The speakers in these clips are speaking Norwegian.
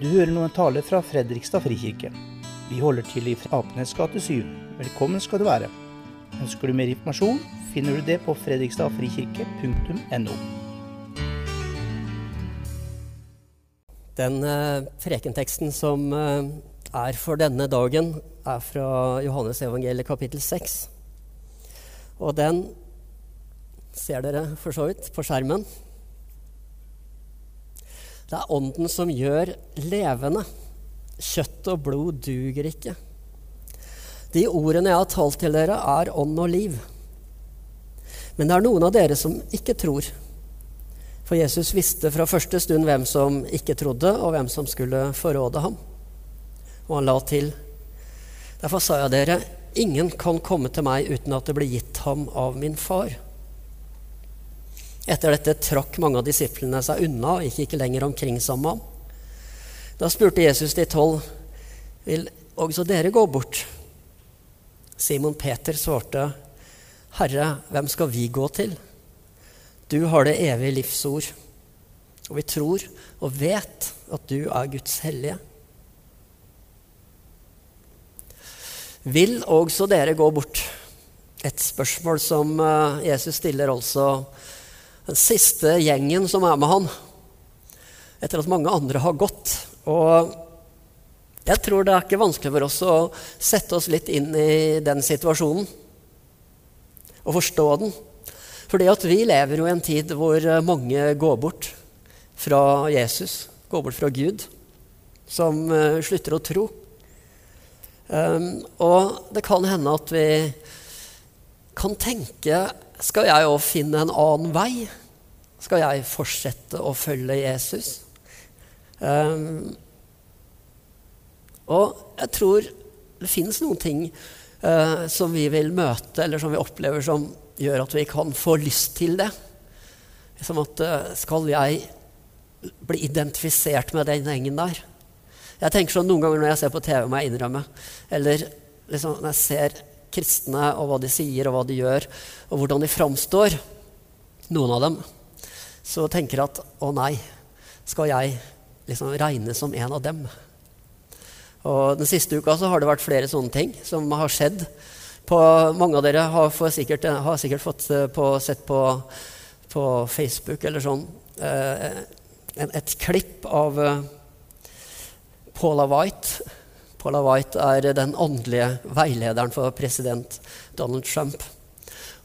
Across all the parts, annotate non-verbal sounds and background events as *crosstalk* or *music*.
Du hører nå en tale fra Fredrikstad frikirke. Vi holder til i Apenes gate 7. Velkommen skal du være. Ønsker du mer informasjon, finner du det på fredrikstadfrikirke.no. Den eh, prekenteksten som eh, er for denne dagen, er fra Johannes evangeliet kapittel 6. Og den ser dere for så vidt på skjermen. Det er Ånden som gjør levende. Kjøtt og blod duger ikke. De ordene jeg har talt til dere, er ånd og liv. Men det er noen av dere som ikke tror. For Jesus visste fra første stund hvem som ikke trodde, og hvem som skulle forråde ham. Og han la til Derfor sa jeg dere, ingen kan komme til meg uten at det blir gitt ham av min far. Etter dette trakk mange av disiplene seg unna og gikk ikke lenger omkring sammen ham. Da spurte Jesus de tolv, vil også dere gå bort? Simon Peter svarte, Herre, hvem skal vi gå til? Du har det evige livsord, og vi tror og vet at du er Guds hellige. Vil også dere gå bort? Et spørsmål som eh, Jesus stiller altså den siste gjengen som er med han, etter at mange andre har gått. Og jeg tror det er ikke vanskelig for oss å sette oss litt inn i den situasjonen og forstå den. Fordi at vi lever jo i en tid hvor mange går bort fra Jesus, går bort fra Gud, som uh, slutter å tro. Um, og det kan hende at vi kan tenke Skal jeg òg finne en annen vei? Skal jeg fortsette å følge Jesus? Um, og jeg tror det finnes noen ting uh, som vi vil møte, eller som vi opplever som gjør at vi kan få lyst til det. Som at uh, Skal jeg bli identifisert med den gjengen der? Jeg tenker sånn Noen ganger når jeg ser på TV, må jeg innrømme. Eller liksom, når jeg ser kristne og hva de sier og hva de gjør, og hvordan de framstår, noen av dem, så tenker jeg at å nei, skal jeg liksom regne som en av dem? Og Den siste uka så har det vært flere sånne ting som har skjedd. På, mange av dere har, sikkert, har sikkert, fått eh, på, sett på, på, Facebook eller sånn eh, et klipp av eh, Paula White. Paula White er den åndelige veilederen for president Donald Trump.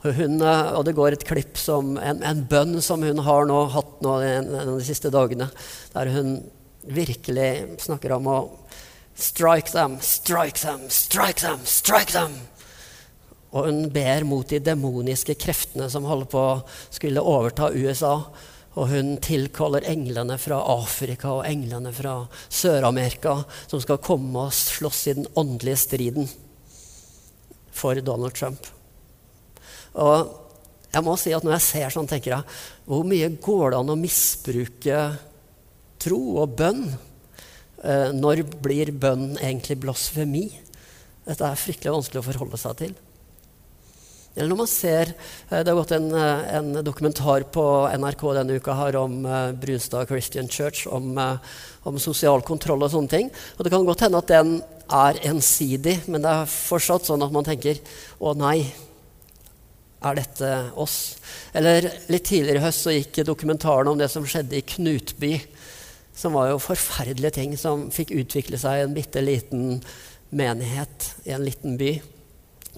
Hun, eh, og det går et klipp som en, en, bønn som hun har nå, hatt nå en, en av de siste dagene, der hun virkelig snakker om å strike them, strike them, strike them, strike them. Og hun ber mot de demoniske kreftene som holder på å skulle overta USA. Og hun tilkaller englene fra Afrika og englene fra Sør-Amerika som skal komme og slåss i den åndelige striden for Donald Trump. Og jeg må si at når jeg ser sånn, tenker jeg hvor mye går det an å misbruke tro og bønn? Eh, når blir bønn egentlig blasfemi? Dette er fryktelig vanskelig å forholde seg til. Eller når man ser eh, Det har gått en, eh, en, dokumentar på NRK denne uka her om uh, Brunstad Christian Church, om, om, sosial kontroll og sånne ting. Og det kan godt hende at den er ensidig, men det er fortsatt sånn at man tenker å nei, er dette oss? Eller litt tidligere i høst så gikk dokumentaren om det som skjedde i Knutby. Som var jo forferdelige ting som fikk utvikle seg i en bitte liten menighet i en liten by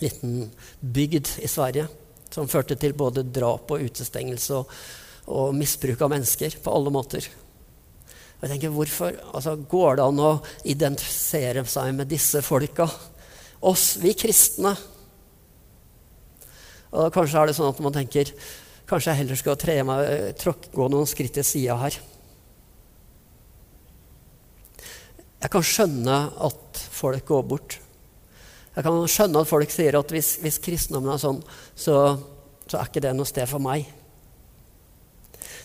liten bygd i Sverige som førte til både drap og utestengelse og, og misbruk av mennesker på alle måter. Og jeg tenker, hvorfor altså, Går det an å identifisere seg med disse folka? Oss, vi kristne. Og Kanskje er det sånn at man tenker kanskje jeg heller skal tre meg, tråk, gå noen skritt til sida her. Jeg kan skjønne at folk går bort. Jeg kan skjønne at folk sier at hvis, hvis kristendommen er sånn, så, så, er ikke det noe sted for meg.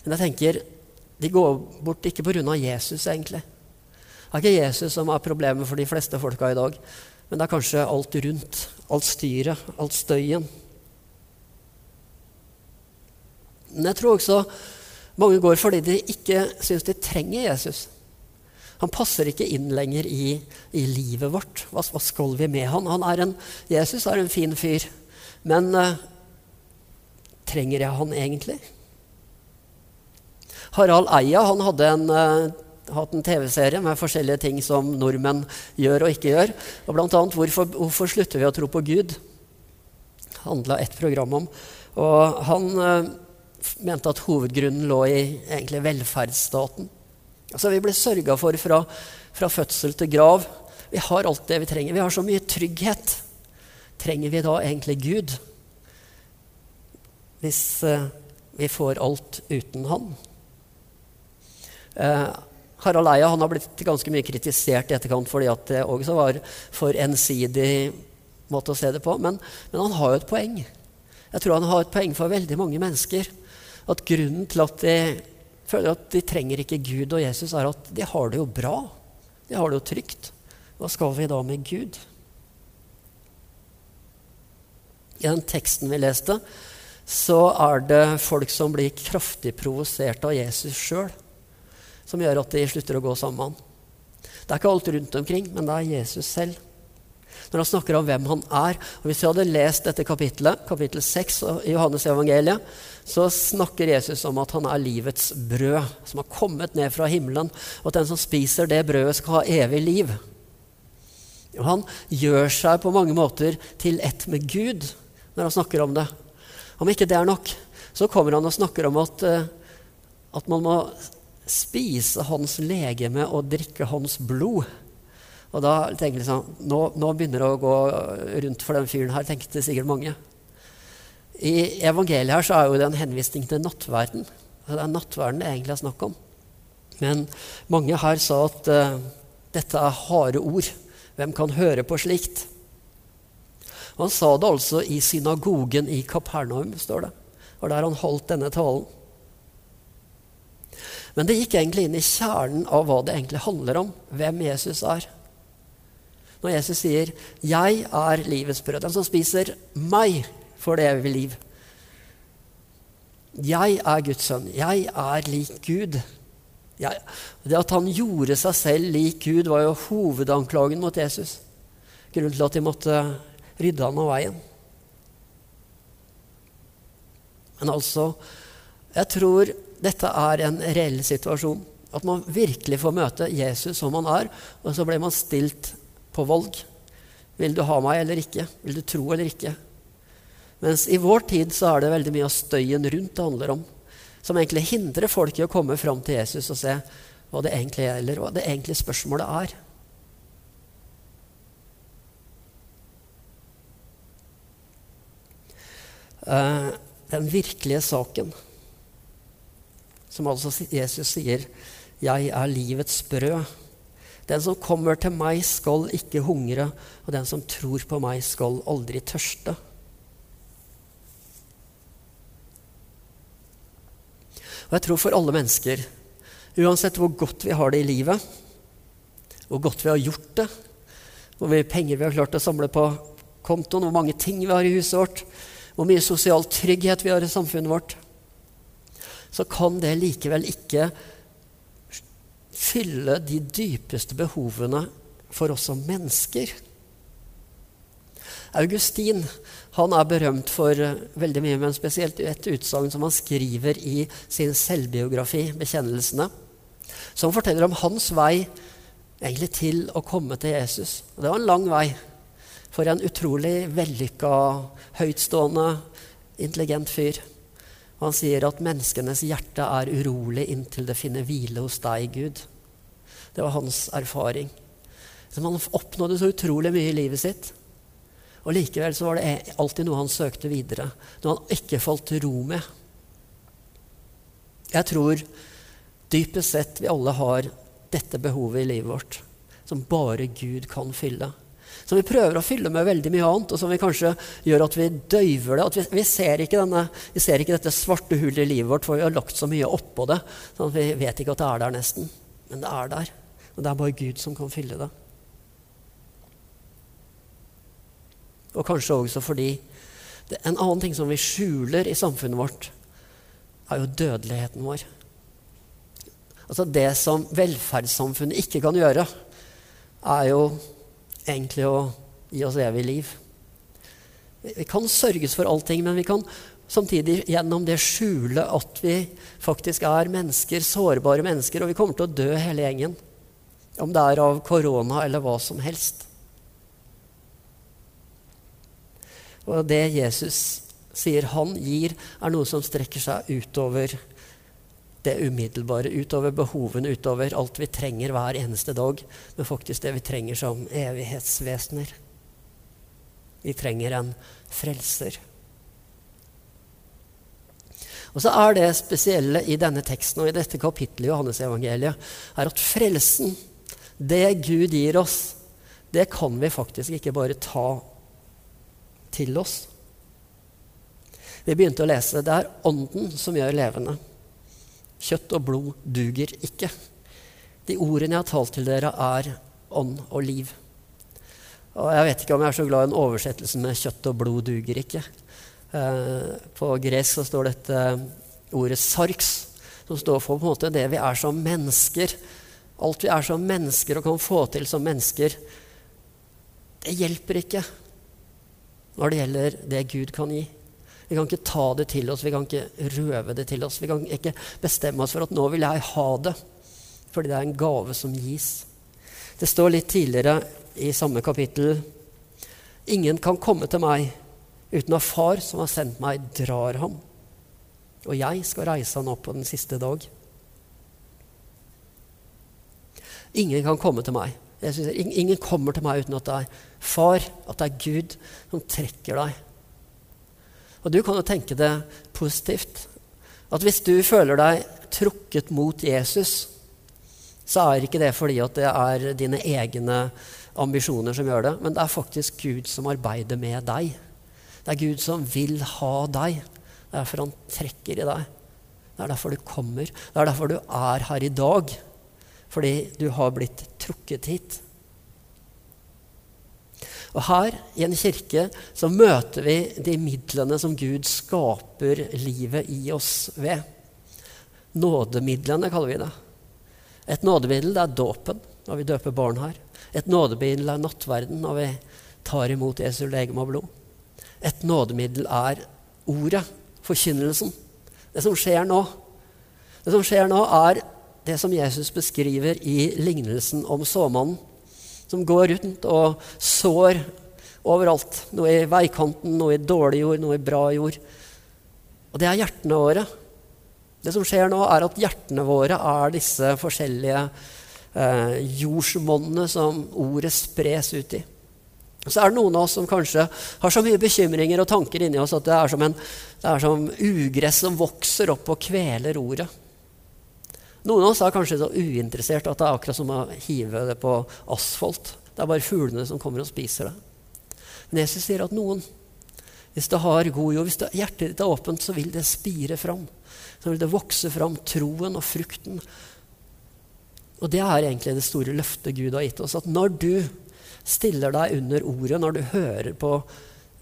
Men jeg tenker de går bort ikke pga. Jesus, egentlig. Det er ikke Jesus som er problemet for de fleste folka i dag, men det er kanskje alt rundt. Alt styret, alt støyen. Men jeg tror også mange går fordi de ikke syns de trenger Jesus. Han passer ikke inn lenger i, i livet vårt. Hva, hva, skal vi med han? han er en, Jesus er en fin fyr, men uh, trenger jeg han egentlig? Harald Eia han hadde en, uh, hatt en TV-serie med forskjellige ting som nordmenn gjør og ikke gjør. Og blant annet hvorfor, hvorfor slutter vi å tro på Gud? handla et program om. Og han uh, mente at hovedgrunnen lå i egentlig velferdsstaten. Altså Vi blir sørga for fra, fra, fødsel til grav. Vi har alt det vi trenger. Vi har så mye trygghet. Trenger vi da egentlig Gud? Hvis eh, vi får alt uten Han? Eh, Harald Eia har blitt ganske mye kritisert i etterkant fordi at det også var for ensidig måte å se det på. Men, men han har jo et poeng. Jeg tror han har et poeng for veldig mange mennesker. At grunnen til at de føler at de trenger ikke Gud og Jesus, er at de har det jo bra. De har det jo trygt. Hva skal vi da med Gud? I den teksten vi leste, så er det folk som blir kraftig provosert av Jesus sjøl, som gjør at de slutter å gå sammen. Det er ikke alt rundt omkring, men det er Jesus selv når han snakker om hvem han er. Og Hvis vi hadde lest dette kapittelet, kapittel 6 i Johannes evangeliet, så snakker Jesus om at han er livets brød, som har kommet ned fra himmelen, og at den som spiser det brødet, skal ha evig liv. Og han gjør seg på mange måter til ett med Gud når han snakker om det. Om ikke det er nok, så kommer han og snakker om at, eh, at man må spise hans legeme og drikke hans blod. Og da tenker jeg liksom nå, nå, begynner det å gå rundt for den fyren her, tenkte sikkert mange. I evangeliet her så er jo det en henvisning til nattverden. Det er nattverden det egentlig er snakk om. Men mange her sa at uh, dette er harde ord. Hvem kan høre på slikt? Han sa det altså i synagogen i Kapernaum, står det. Og der han holdt denne talen. Men det gikk egentlig inn i kjernen av hva det egentlig handler om, hvem Jesus er når Jesus sier 'Jeg er livets brød'. Den som spiser meg, får det evige liv. Jeg er Guds sønn. Jeg er lik Gud. Jeg, det at han gjorde seg selv lik Gud, var jo hovedanklagen mot Jesus. Grunnen til at de måtte rydde han av veien. Men altså Jeg tror dette er en reell situasjon. At man virkelig får møte Jesus som han er, og så blir man stilt på valg. Vil du ha meg eller ikke? Vil du tro eller ikke? Mens i vår tid så er det veldig mye av støyen rundt det handler om, som egentlig hindrer folk i å komme fram til Jesus og se hva det egentlig gjelder, hva det egentlige spørsmålet er. Uh, den virkelige saken, som altså Jesus sier 'Jeg er livets brød'. Den som kommer til meg, skal ikke hungre, og den som tror på meg, skal aldri tørste. Og jeg tror for alle mennesker, uansett hvor godt vi har det i livet, hvor godt vi har gjort det, hvor mye penger vi har klart å samle på kontoen, hvor mange ting vi har i huset vårt, hvor mye sosial trygghet vi har i samfunnet vårt, så kan det likevel ikke fylle de dypeste behovene for oss som mennesker. Augustin han er berømt for eh, veldig mye, men spesielt et utsagn som han skriver i sin selvbiografi, 'Bekjennelsene', som forteller om hans vei egentlig til å komme til Jesus. Og det var en lang vei for en utrolig vellykka, høytstående, intelligent fyr. Og han sier at menneskenes hjerte er urolig inntil det finner hvile hos deg, Gud. Det var hans erfaring. Så han oppnådde så utrolig mye i livet sitt. Og likevel så var det alltid noe han søkte videre, noe han ikke falt til ro med. Jeg tror dypest sett vi alle har dette behovet i livet vårt, som bare Gud kan fylle som vi prøver å fylle med veldig mye annet, og som vi kanskje gjør at vi døyver det. at Vi, vi, ser, denne, vi ser ikke dette svarte hullet i livet vårt, for vi har lagt så mye oppå det. sånn at Vi vet ikke at det er der, nesten. Men det er der. Og det er bare Gud som kan fylle det. Og kanskje også fordi En annen ting som vi skjuler i samfunnet vårt, er jo dødeligheten vår. Altså Det som velferdssamfunnet ikke kan gjøre, er jo egentlig å gi oss evig liv. Vi kan sørges for allting, men vi kan samtidig gjennom det skjule at vi faktisk er mennesker, sårbare mennesker, og vi kommer til å dø hele gjengen. Om det er av korona eller hva som helst. Og det Jesus sier han gir, er noe som strekker seg utover det umiddelbare, utover behovene, utover alt vi trenger hver eneste dag, men faktisk det vi trenger som evighetsvesener. Vi trenger en frelser. Og så er det spesielle i denne teksten og i dette kapittelet i Johannesevangeliet, er at frelsen, det Gud gir oss, det kan vi faktisk ikke bare ta til oss. Vi begynte å lese. Det er Ånden som gjør levende. Kjøtt og blod duger ikke. De ordene jeg har talt til dere, er ånd og liv. Og jeg vet ikke om jeg er så glad i en oversettelse med 'kjøtt og blod duger ikke'. Eh, på gresk så står dette ordet 'sarks', som står for på en måte det vi er som mennesker. Alt vi er som mennesker og kan få til som mennesker, det hjelper ikke når det gjelder det Gud kan gi. Vi kan ikke ta det til oss, vi kan ikke røve det til oss. Vi kan ikke bestemme oss for at nå vil jeg ha det, fordi det er en gave som gis. Det står litt tidligere i samme kapittel Ingen kan komme til meg uten at Far som har sendt meg, drar ham. Og jeg skal reise han opp på den siste dag. Ingen kan komme til meg. Synes, ingen kommer til meg uten at det er Far, at det er Gud som trekker deg. Og du kan jo tenke det positivt. At hvis du føler deg trukket mot Jesus, så er ikke det fordi at det er dine egne ambisjoner som gjør det, men det er faktisk Gud som arbeider med deg. Det er Gud som vil ha deg. Det er derfor han trekker i deg. Det er derfor du kommer. Det er derfor du er her i dag. Fordi du har blitt trukket hit. Og her i en kirke så møter vi de midlene som Gud skaper livet i oss ved. Nådemidlene, kaller vi det. Et nådemiddel det er dåpen, når vi døper barn her. Et nådemiddel er nattverden, når vi tar imot Jesu legeme og blod. Et nådemiddel er ordet, forkynnelsen. Det som skjer nå. Det som skjer nå, er det som Jesus beskriver i lignelsen om såmannen som går rundt og sår overalt. Noe i veikanten, noe i dårlig jord, noe i bra jord. Og det er hjertene våre. Det som skjer nå, er at hjertene våre er disse forskjellige eh, jordsmonnene som ordet spres ut i. Så er det noen av oss som kanskje har så mye bekymringer og tanker inni oss at det er som, en, det er som ugress som vokser opp og kveler ordet. Noen av oss er kanskje så uinteressert at det er akkurat som å hive det på asfalt. Det er bare fuglene som kommer og spiser det. Men Jesus sier at noen, hvis det har god jord, hvis det, hjertet ditt er åpent, så vil det spire fram. Så vil det vokse fram troen og frukten. Og det er egentlig det store løftet Gud har gitt oss. At når du stiller deg under ordet, når du hører på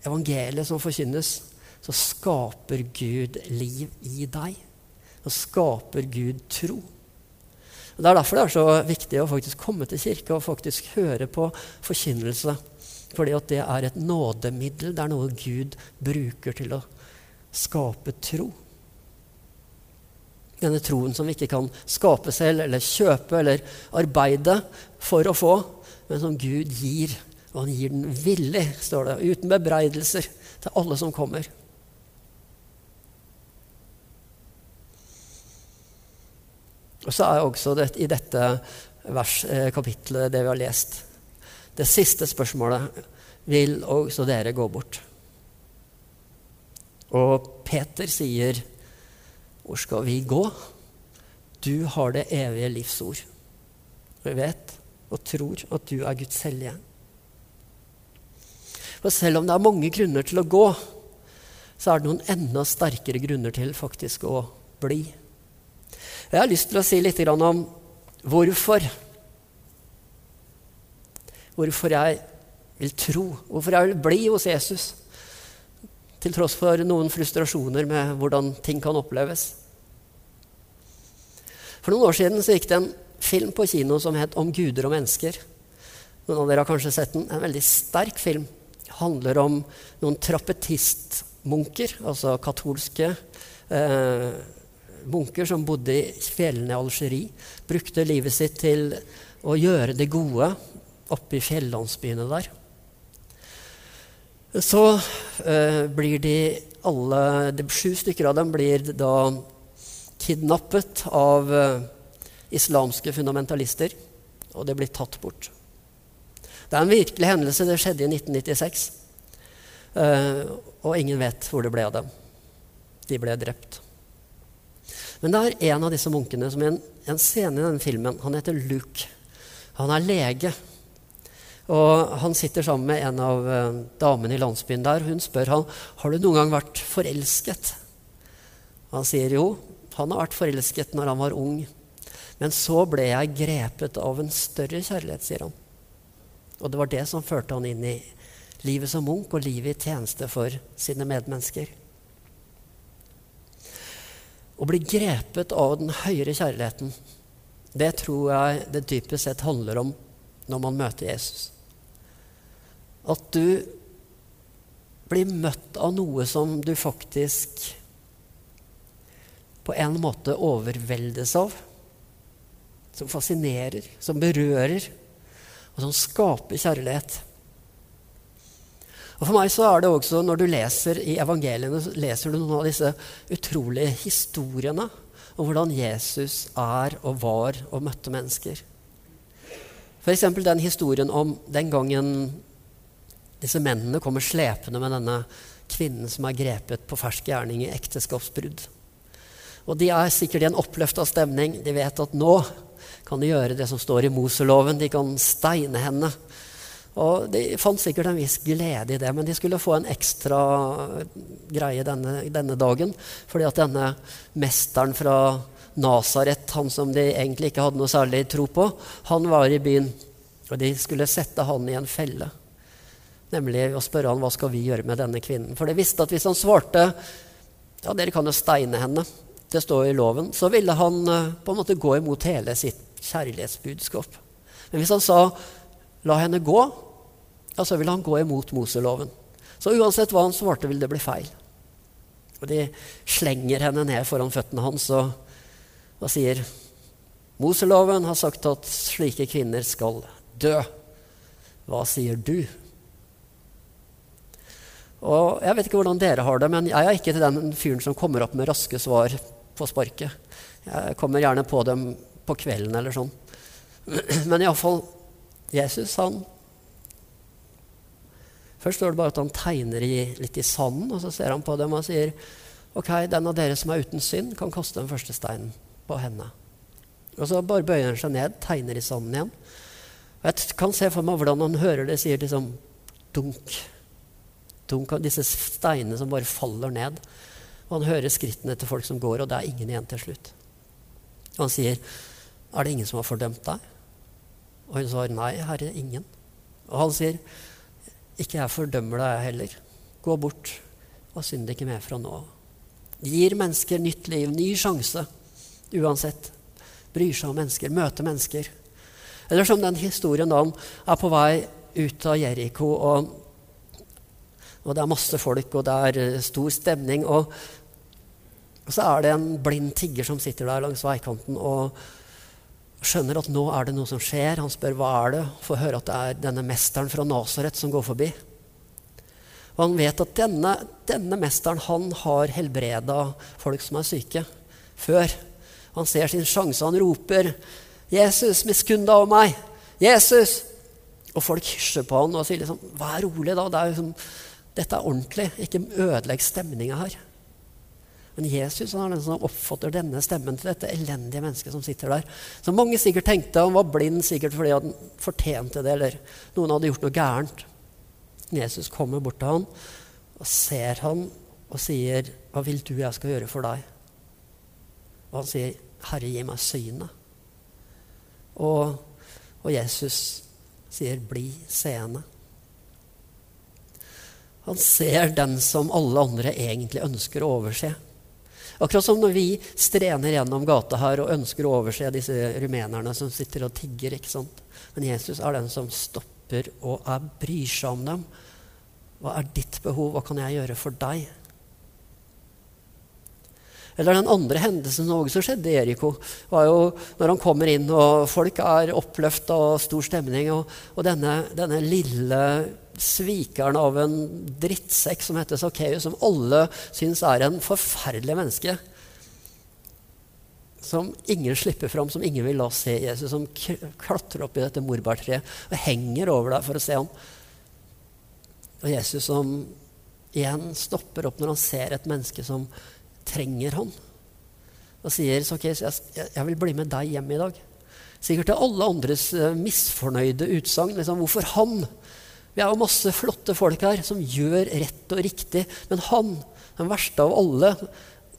evangeliet som forkynnes, så skaper Gud liv i deg og skaper Gud tro. Og det er derfor det er så viktig å faktisk komme til kirke og faktisk høre på forkynnelse. Fordi at det er et nådemiddel. Det er noe Gud bruker til å skape tro. Denne troen som vi ikke kan skape selv eller kjøpe eller arbeide for å få, men som Gud gir. Og han gir den villig, står det, uten bebreidelser til alle som kommer. Og så er også det, i dette vers, eh, kapittelet, det vi har lest Det siste spørsmålet vil også dere gå bort. Og Peter sier, 'Hvor skal vi gå?' Du har det evige livsord. ord. Vi vet og tror at du er Guds hellige. For selv om det er mange grunner til å gå, så er det noen enda sterkere grunner til faktisk å bli. Jeg har lyst til å si litt om hvorfor. Hvorfor jeg vil tro, hvorfor jeg vil bli hos Jesus. Til tross for noen frustrasjoner med hvordan ting kan oppleves. For noen år siden så gikk det en film på kino som het 'Om guder og mennesker'. Noen av dere har kanskje sett den. En veldig sterk film. Handler om noen trappetistmunker, altså katolske eh, munker som bodde i fjellene i Algerie. Brukte livet sitt til å gjøre det gode oppe i fjellandsbyene der. Så eh, blir de alle de Sju stykker av dem blir da kidnappet av eh, islamske fundamentalister, og det blir tatt bort. Det er en virkelig hendelse. Det skjedde i 1996. Eh, og ingen vet hvor det ble av dem. De ble drept. Men det er en av disse munkene som i en, en scene i denne filmen Han heter Luke. Han er lege. Og han sitter sammen med en av uh, damene i landsbyen der. Hun spør han har du noen gang vært forelsket. Han sier jo, han har vært forelsket når han var ung. Men så ble jeg grepet av en større kjærlighet, sier han. Og det var det som førte han inn i livet som munk og livet i tjeneste for sine medmennesker. Å bli grepet av den høyere kjærligheten, det tror jeg det dypest sett handler om når man møter Jesus. At du blir møtt av noe som du faktisk på en måte overveldes av. Som fascinerer, som berører, og som skaper kjærlighet. Og For meg så er det også, når du leser i evangeliene, så leser du noen av disse utrolige historiene om hvordan Jesus er og var og møtte mennesker. F.eks. den historien om den gangen disse mennene kommer slepende med denne kvinnen som er grepet på fersk gjerning i ekteskapsbrudd. Og de er sikkert i en oppløfta stemning. De vet at nå kan de gjøre det som står i Moseloven. De kan steine henne. Og De fant sikkert en viss glede i det, men de skulle få en ekstra greie denne, denne dagen. Fordi at denne mesteren fra Nasaret, han som de egentlig ikke hadde noe særlig tro på, han var i byen. Og de skulle sette han i en felle. Nemlig å spørre han hva skal vi gjøre med denne kvinnen. For de visste at hvis han svarte ja, dere kan jo steine henne, det står i loven, så ville han eh, på en måte gå imot hele sitt kjærlighetsbudskap. Men hvis han sa La henne gå. ja, så ville han gå imot Moseloven. Så uansett hva han svarte, ville det bli feil. Og de slenger henne ned foran føttene hans og, og sier Moseloven har sagt at slike kvinner skal dø. Hva sier du? Og Jeg vet ikke hvordan dere har det, men jeg er ikke til den fyren som kommer opp med raske svar på sparket. Jeg kommer gjerne på dem på kvelden eller sånn. *clears throat* Men iallfall Jesus han Først står det bare at han tegner i, litt i sanden, og så ser han på dem og sier Ok, den av dere som er uten synd, kan kaste den første steinen på henne. Og så bare bøyer han seg ned, tegner i sanden igjen. Og jeg kan se for meg hvordan han hører det sier liksom dunk. Dunk av disse steinene som bare faller ned. Og han hører skrittene til folk som går, og det er ingen igjen til slutt. Og han sier, 'Er det ingen som har fordømt deg?' Og hun svarer, 'Nei, herre, ingen'. Og han sier, 'Ikke jeg fordømmer deg, heller. Gå bort og synd ikke mer fra nå Gir mennesker nytt liv, ny sjanse, uansett. Bryr seg om mennesker, møter mennesker. Eller som den historien da han er på vei ut av Jeriko, og, og, det er masse folk, og det er eh, stor stemning. Og, og så er det en blind tigger som sitter der langs veikanten. og skjønner at nå er det noe som skjer. Han spør hva er det får høre at det er denne mesteren fra Nasaret som går forbi. Og han vet at denne, denne mesteren han har helbreda folk som er syke, før. Han ser sin sjanse. Han roper 'Jesus, miskunn deg over meg!' 'Jesus!' Og folk hysjer på han og sier liksom 'Vær rolig, da. Det er liksom, dette er ordentlig. Ikke ødelegg stemninga her.' Men Jesus han er den som oppfatter denne stemmen til dette elendige mennesket som sitter der. Så mange sikkert tenkte han var blind sikkert fordi han fortjente det, eller noen hadde gjort noe gærent. Jesus kommer bort til han og ser han og sier, 'Hva vil du jeg skal gjøre for deg?' Og han sier, 'Herre, gi meg synet'. Og, og Jesus sier, 'Bli seende'. Han ser den som alle andre egentlig ønsker å overse. Akkurat som når vi strener gjennom gata her og ønsker å overse disse rumenerne som sitter og tigger. ikke sant? Men Jesus er den som stopper og er bryr seg om dem. Hva er ditt behov? Hva kan jeg gjøre for deg? Eller den andre hendelsen som skjedde i Eriko, var jo når han kommer inn, og folk er oppløfta og stor stemning, og, og denne, denne, lille svikeren av en drittsekk som heter Sakkeus, som alle syns er en forferdelig menneske, som ingen slipper fram, som ingen vil la se Jesus, som klatrer opp i dette morbærtreet og henger over deg for å se ham. Og Jesus som igjen stopper opp når han ser et menneske som trenger ham. Og sier ok, jeg, jeg vil bli med deg hjem i dag. Sikkert til alle andres uh, misfornøyde utsagn. Liksom, hvorfor han? Vi er jo masse flotte folk her som gjør rett og riktig. Men han, den verste av alle,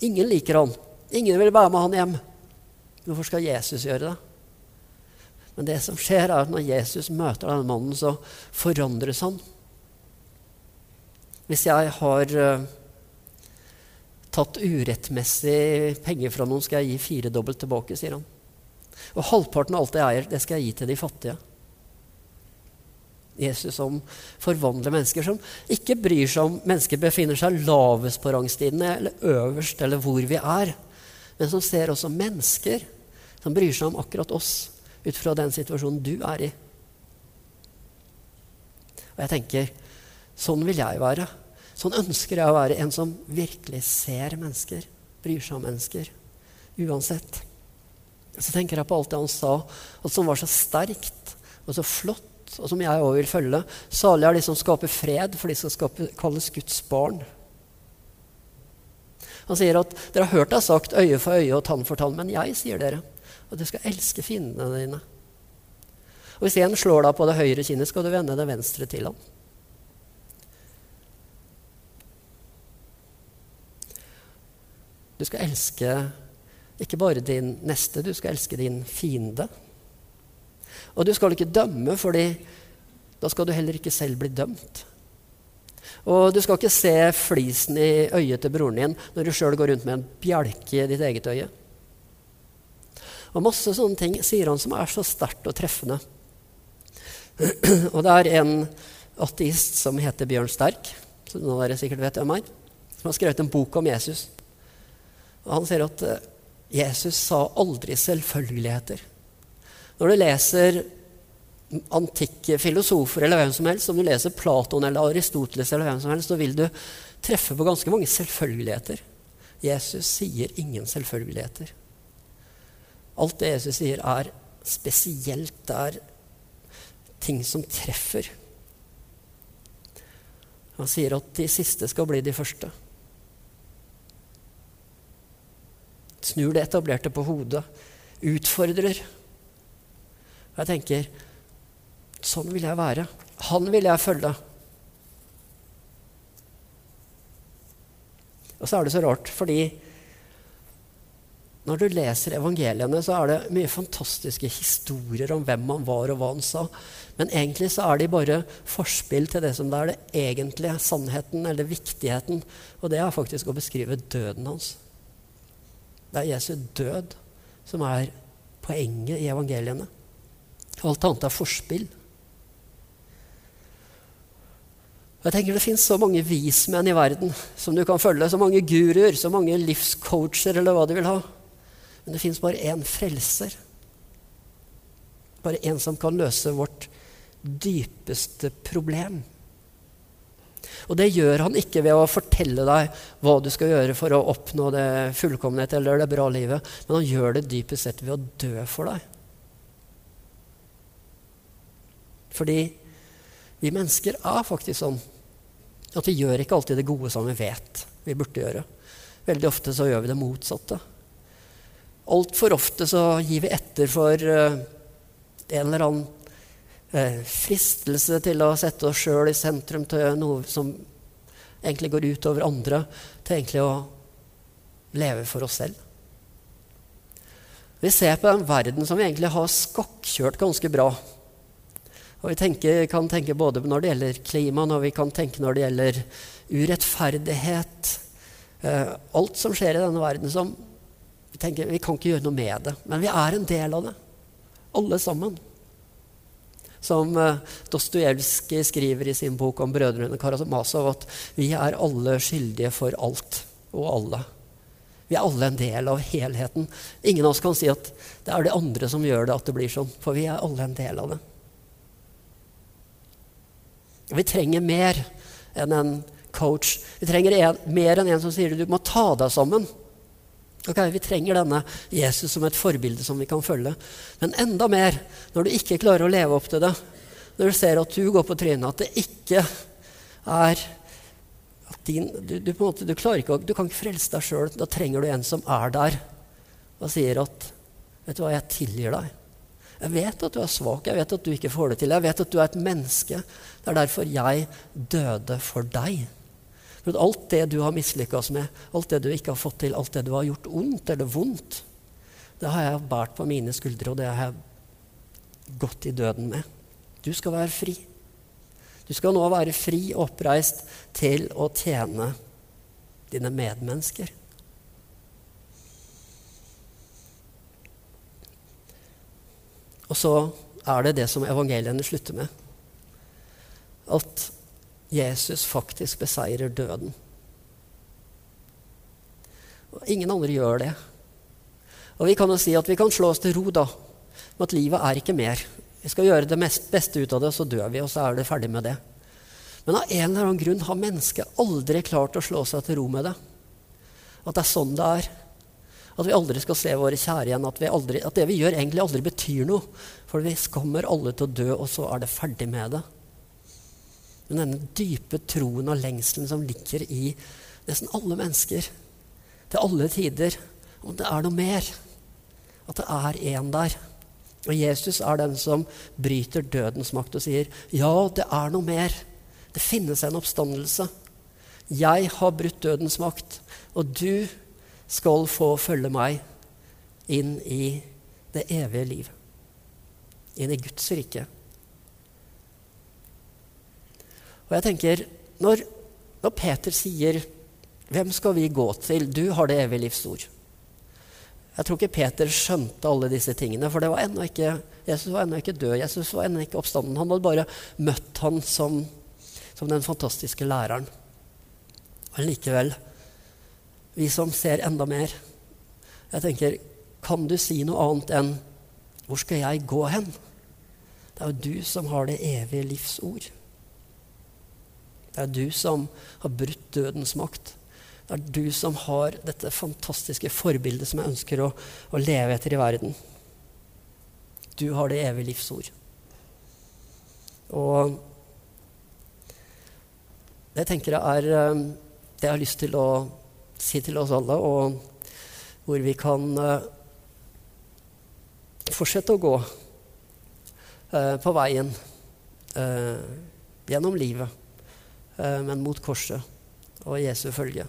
ingen liker han. Ingen vil være med han hjem. Hvorfor skal Jesus gjøre det? Men det som skjer, er at når Jesus møter denne mannen, så forandres han. Hvis jeg har uh, tatt urettmessig penger fra noen, skal jeg gi firedobbelt tilbake, sier han. Og halvparten av alt jeg eier, det skal jeg gi til de fattige. Jesus som forvandler mennesker, som ikke bryr seg om mennesker befinner seg lavest på rangstidene eller øverst, eller hvor vi er, men som ser også mennesker, som bryr seg om akkurat oss ut fra den situasjonen du er i. Og jeg tenker sånn vil jeg være. Sånn ønsker jeg å være en som virkelig ser mennesker, bryr seg om mennesker. Uansett. Så tenker jeg på alt det han sa, og som var så sterkt og så flott, og som jeg òg vil følge. Salig er de som skaper fred, for de skal skape, kalles Guds barn. Han sier at dere har hørt det sagt øye for øye og tann for tann, men jeg sier dere at du skal elske fiendene dine. Og Hvis en slår deg på det høyre kinnet, skal du vende det venstre til ham. Du skal elske ikke bare din neste, du skal elske din fiende. Og du skal ikke dømme, fordi da skal du heller ikke selv bli dømt. Og du skal ikke se flisen i øyet til broren din når du sjøl går rundt med en bjelke i ditt eget øye. Og masse sånne ting sier han som er så sterkt og treffende. *clears throat* Og det er en ateist som heter Bjørn Sterk, som noen av dere sikkert vet hvem er, som har skrevet en bok om Jesus. Og han sier at eh, Jesus sa aldri selvfølgeligheter. Når du leser antikke filosofer eller hvem som helst, om du leser Platon eller Aristoteles, eller hvem som helst, så vil du treffe på ganske mange selvfølgeligheter. Jesus sier ingen selvfølgeligheter. Alt det Jesus sier, er spesielt. Det er ting som treffer. Han sier at de siste skal bli de første. snur det etablerte på hodet, utfordrer. Og jeg tenker sånn vil jeg være. Han vil jeg følge. Og så er det så rart, fordi når du leser evangeliene, så er det mye fantastiske historier om hvem han var, og hva han sa. Men egentlig så er de bare forspill til det som er det egentlige sannheten eller viktigheten. Og det er faktisk å beskrive døden hans. Det er Jesu død som er poenget i evangeliene. Alt annet er forspill. Og jeg tenker Det fins så mange vismenn i verden som du kan følge. Så mange guruer, så mange livscoacher, eller hva du vil ha. Men det fins bare én frelser. Bare én som kan løse vårt dypeste problem. Og det gjør han ikke ved å fortelle deg hva du skal gjøre for å oppnå det fullkommenhet eller det bra livet, men han gjør det dypest sett ved å dø for deg. Fordi vi mennesker er faktisk sånn at vi gjør ikke alltid det gode som vi vet vi burde gjøre. Veldig ofte så gjør vi det motsatte. Altfor ofte så gir vi etter for uh, en eller annen uh, fristelse til å sette oss sjøl i sentrum til noe som egentlig går ut over andre, til egentlig å leve for oss selv. Vi ser på den verden som vi egentlig har skakkjørt ganske bra. Og Vi tenker, kan tenke både når det gjelder klima, når vi kan tenke når det gjelder urettferdighet, Eh, alt som skjer i denne verden som vi tenker vi kan ikke gjøre noe med det, men vi er en del av det. Alle sammen. Som eh, Dostojevskij skriver i sin bok om brødrene Karamazov, at vi er alle skyldige for alt og alle. Vi er alle en del av helheten. Ingen av oss kan si at det er de andre som gjør det, at det blir sånn. For vi er alle en del av det. Vi trenger mer enn en coach. Vi trenger en, mer enn en som sier du må ta deg sammen. Okay, vi trenger denne Jesus som et forbilde som vi kan følge. Men enda mer når du ikke klarer å leve opp til det. Når du ser at du går på trynet, at det ikke er din, du, du, måte, du, ikke, du, kan ikke frelse deg sjøl. Da trenger du en som er der og sier at Vet du hva, jeg tilgir deg. Jeg vet at du er svak, jeg vet at du ikke får det til. Jeg vet at du er et menneske. Det er derfor jeg døde for deg. For alt det du har mislykkes med, alt det du ikke har fått til, alt det du har gjort ondt eller vondt, det har jeg båret på mine skuldre, og det har jeg gått i døden med. Du skal være fri. Du skal nå være fri og oppreist til å tjene dine medmennesker. Og så er det det som evangeliene slutter med. At Jesus faktisk beseirer døden. Og ingen andre gjør det. Og vi kan jo si at vi kan slå oss til ro da, med at livet er ikke mer. Vi skal gjøre det mest beste ut av det, så dør vi, og så er det ferdig med det. Men av en eller annen grunn har mennesket aldri klart å slå seg til ro med det. At det er sånn det er. At vi aldri skal se våre kjære igjen. At, aldri, at det vi gjør, egentlig aldri betyr noe. For vi kommer alle til å dø, og så er det ferdig med det. Men denne dype troen og lengselen som ligger i nesten alle mennesker, til alle tider, om det er noe mer. At det er en der. Og Jesus er den som bryter dødens makt og sier, 'Ja, det er noe mer. Det finnes en oppstandelse. Jeg har brutt dødens makt, og du skal få følge meg inn i det evige liv. Inn i Guds rike.' Og jeg tenker, når, når Peter sier, 'Hvem skal vi gå til? Du har det evige livs ord.' Jeg tror ikke Peter skjønte alle disse tingene, for var ikke, Jesus var ennå ikke død. Jesus var ennå ikke oppstanden. Han hadde bare møtt han som, som den fantastiske læreren. Men likevel, vi som ser enda mer Jeg tenker, kan du si noe annet enn 'Hvor skal jeg gå hen?' Det er jo du som har det evige livs ord. Det er du som har brutt dødens makt. Det er du som har dette fantastiske forbildet som jeg ønsker å, å leve etter i verden. Du har det evige livsord. Og det tenker jeg er eh, det jeg har lyst til å si til oss alle, og hvor vi kan uh, fortsette å gå uh, på veien uh, gjennom livet, men mot korset og Jesu følge.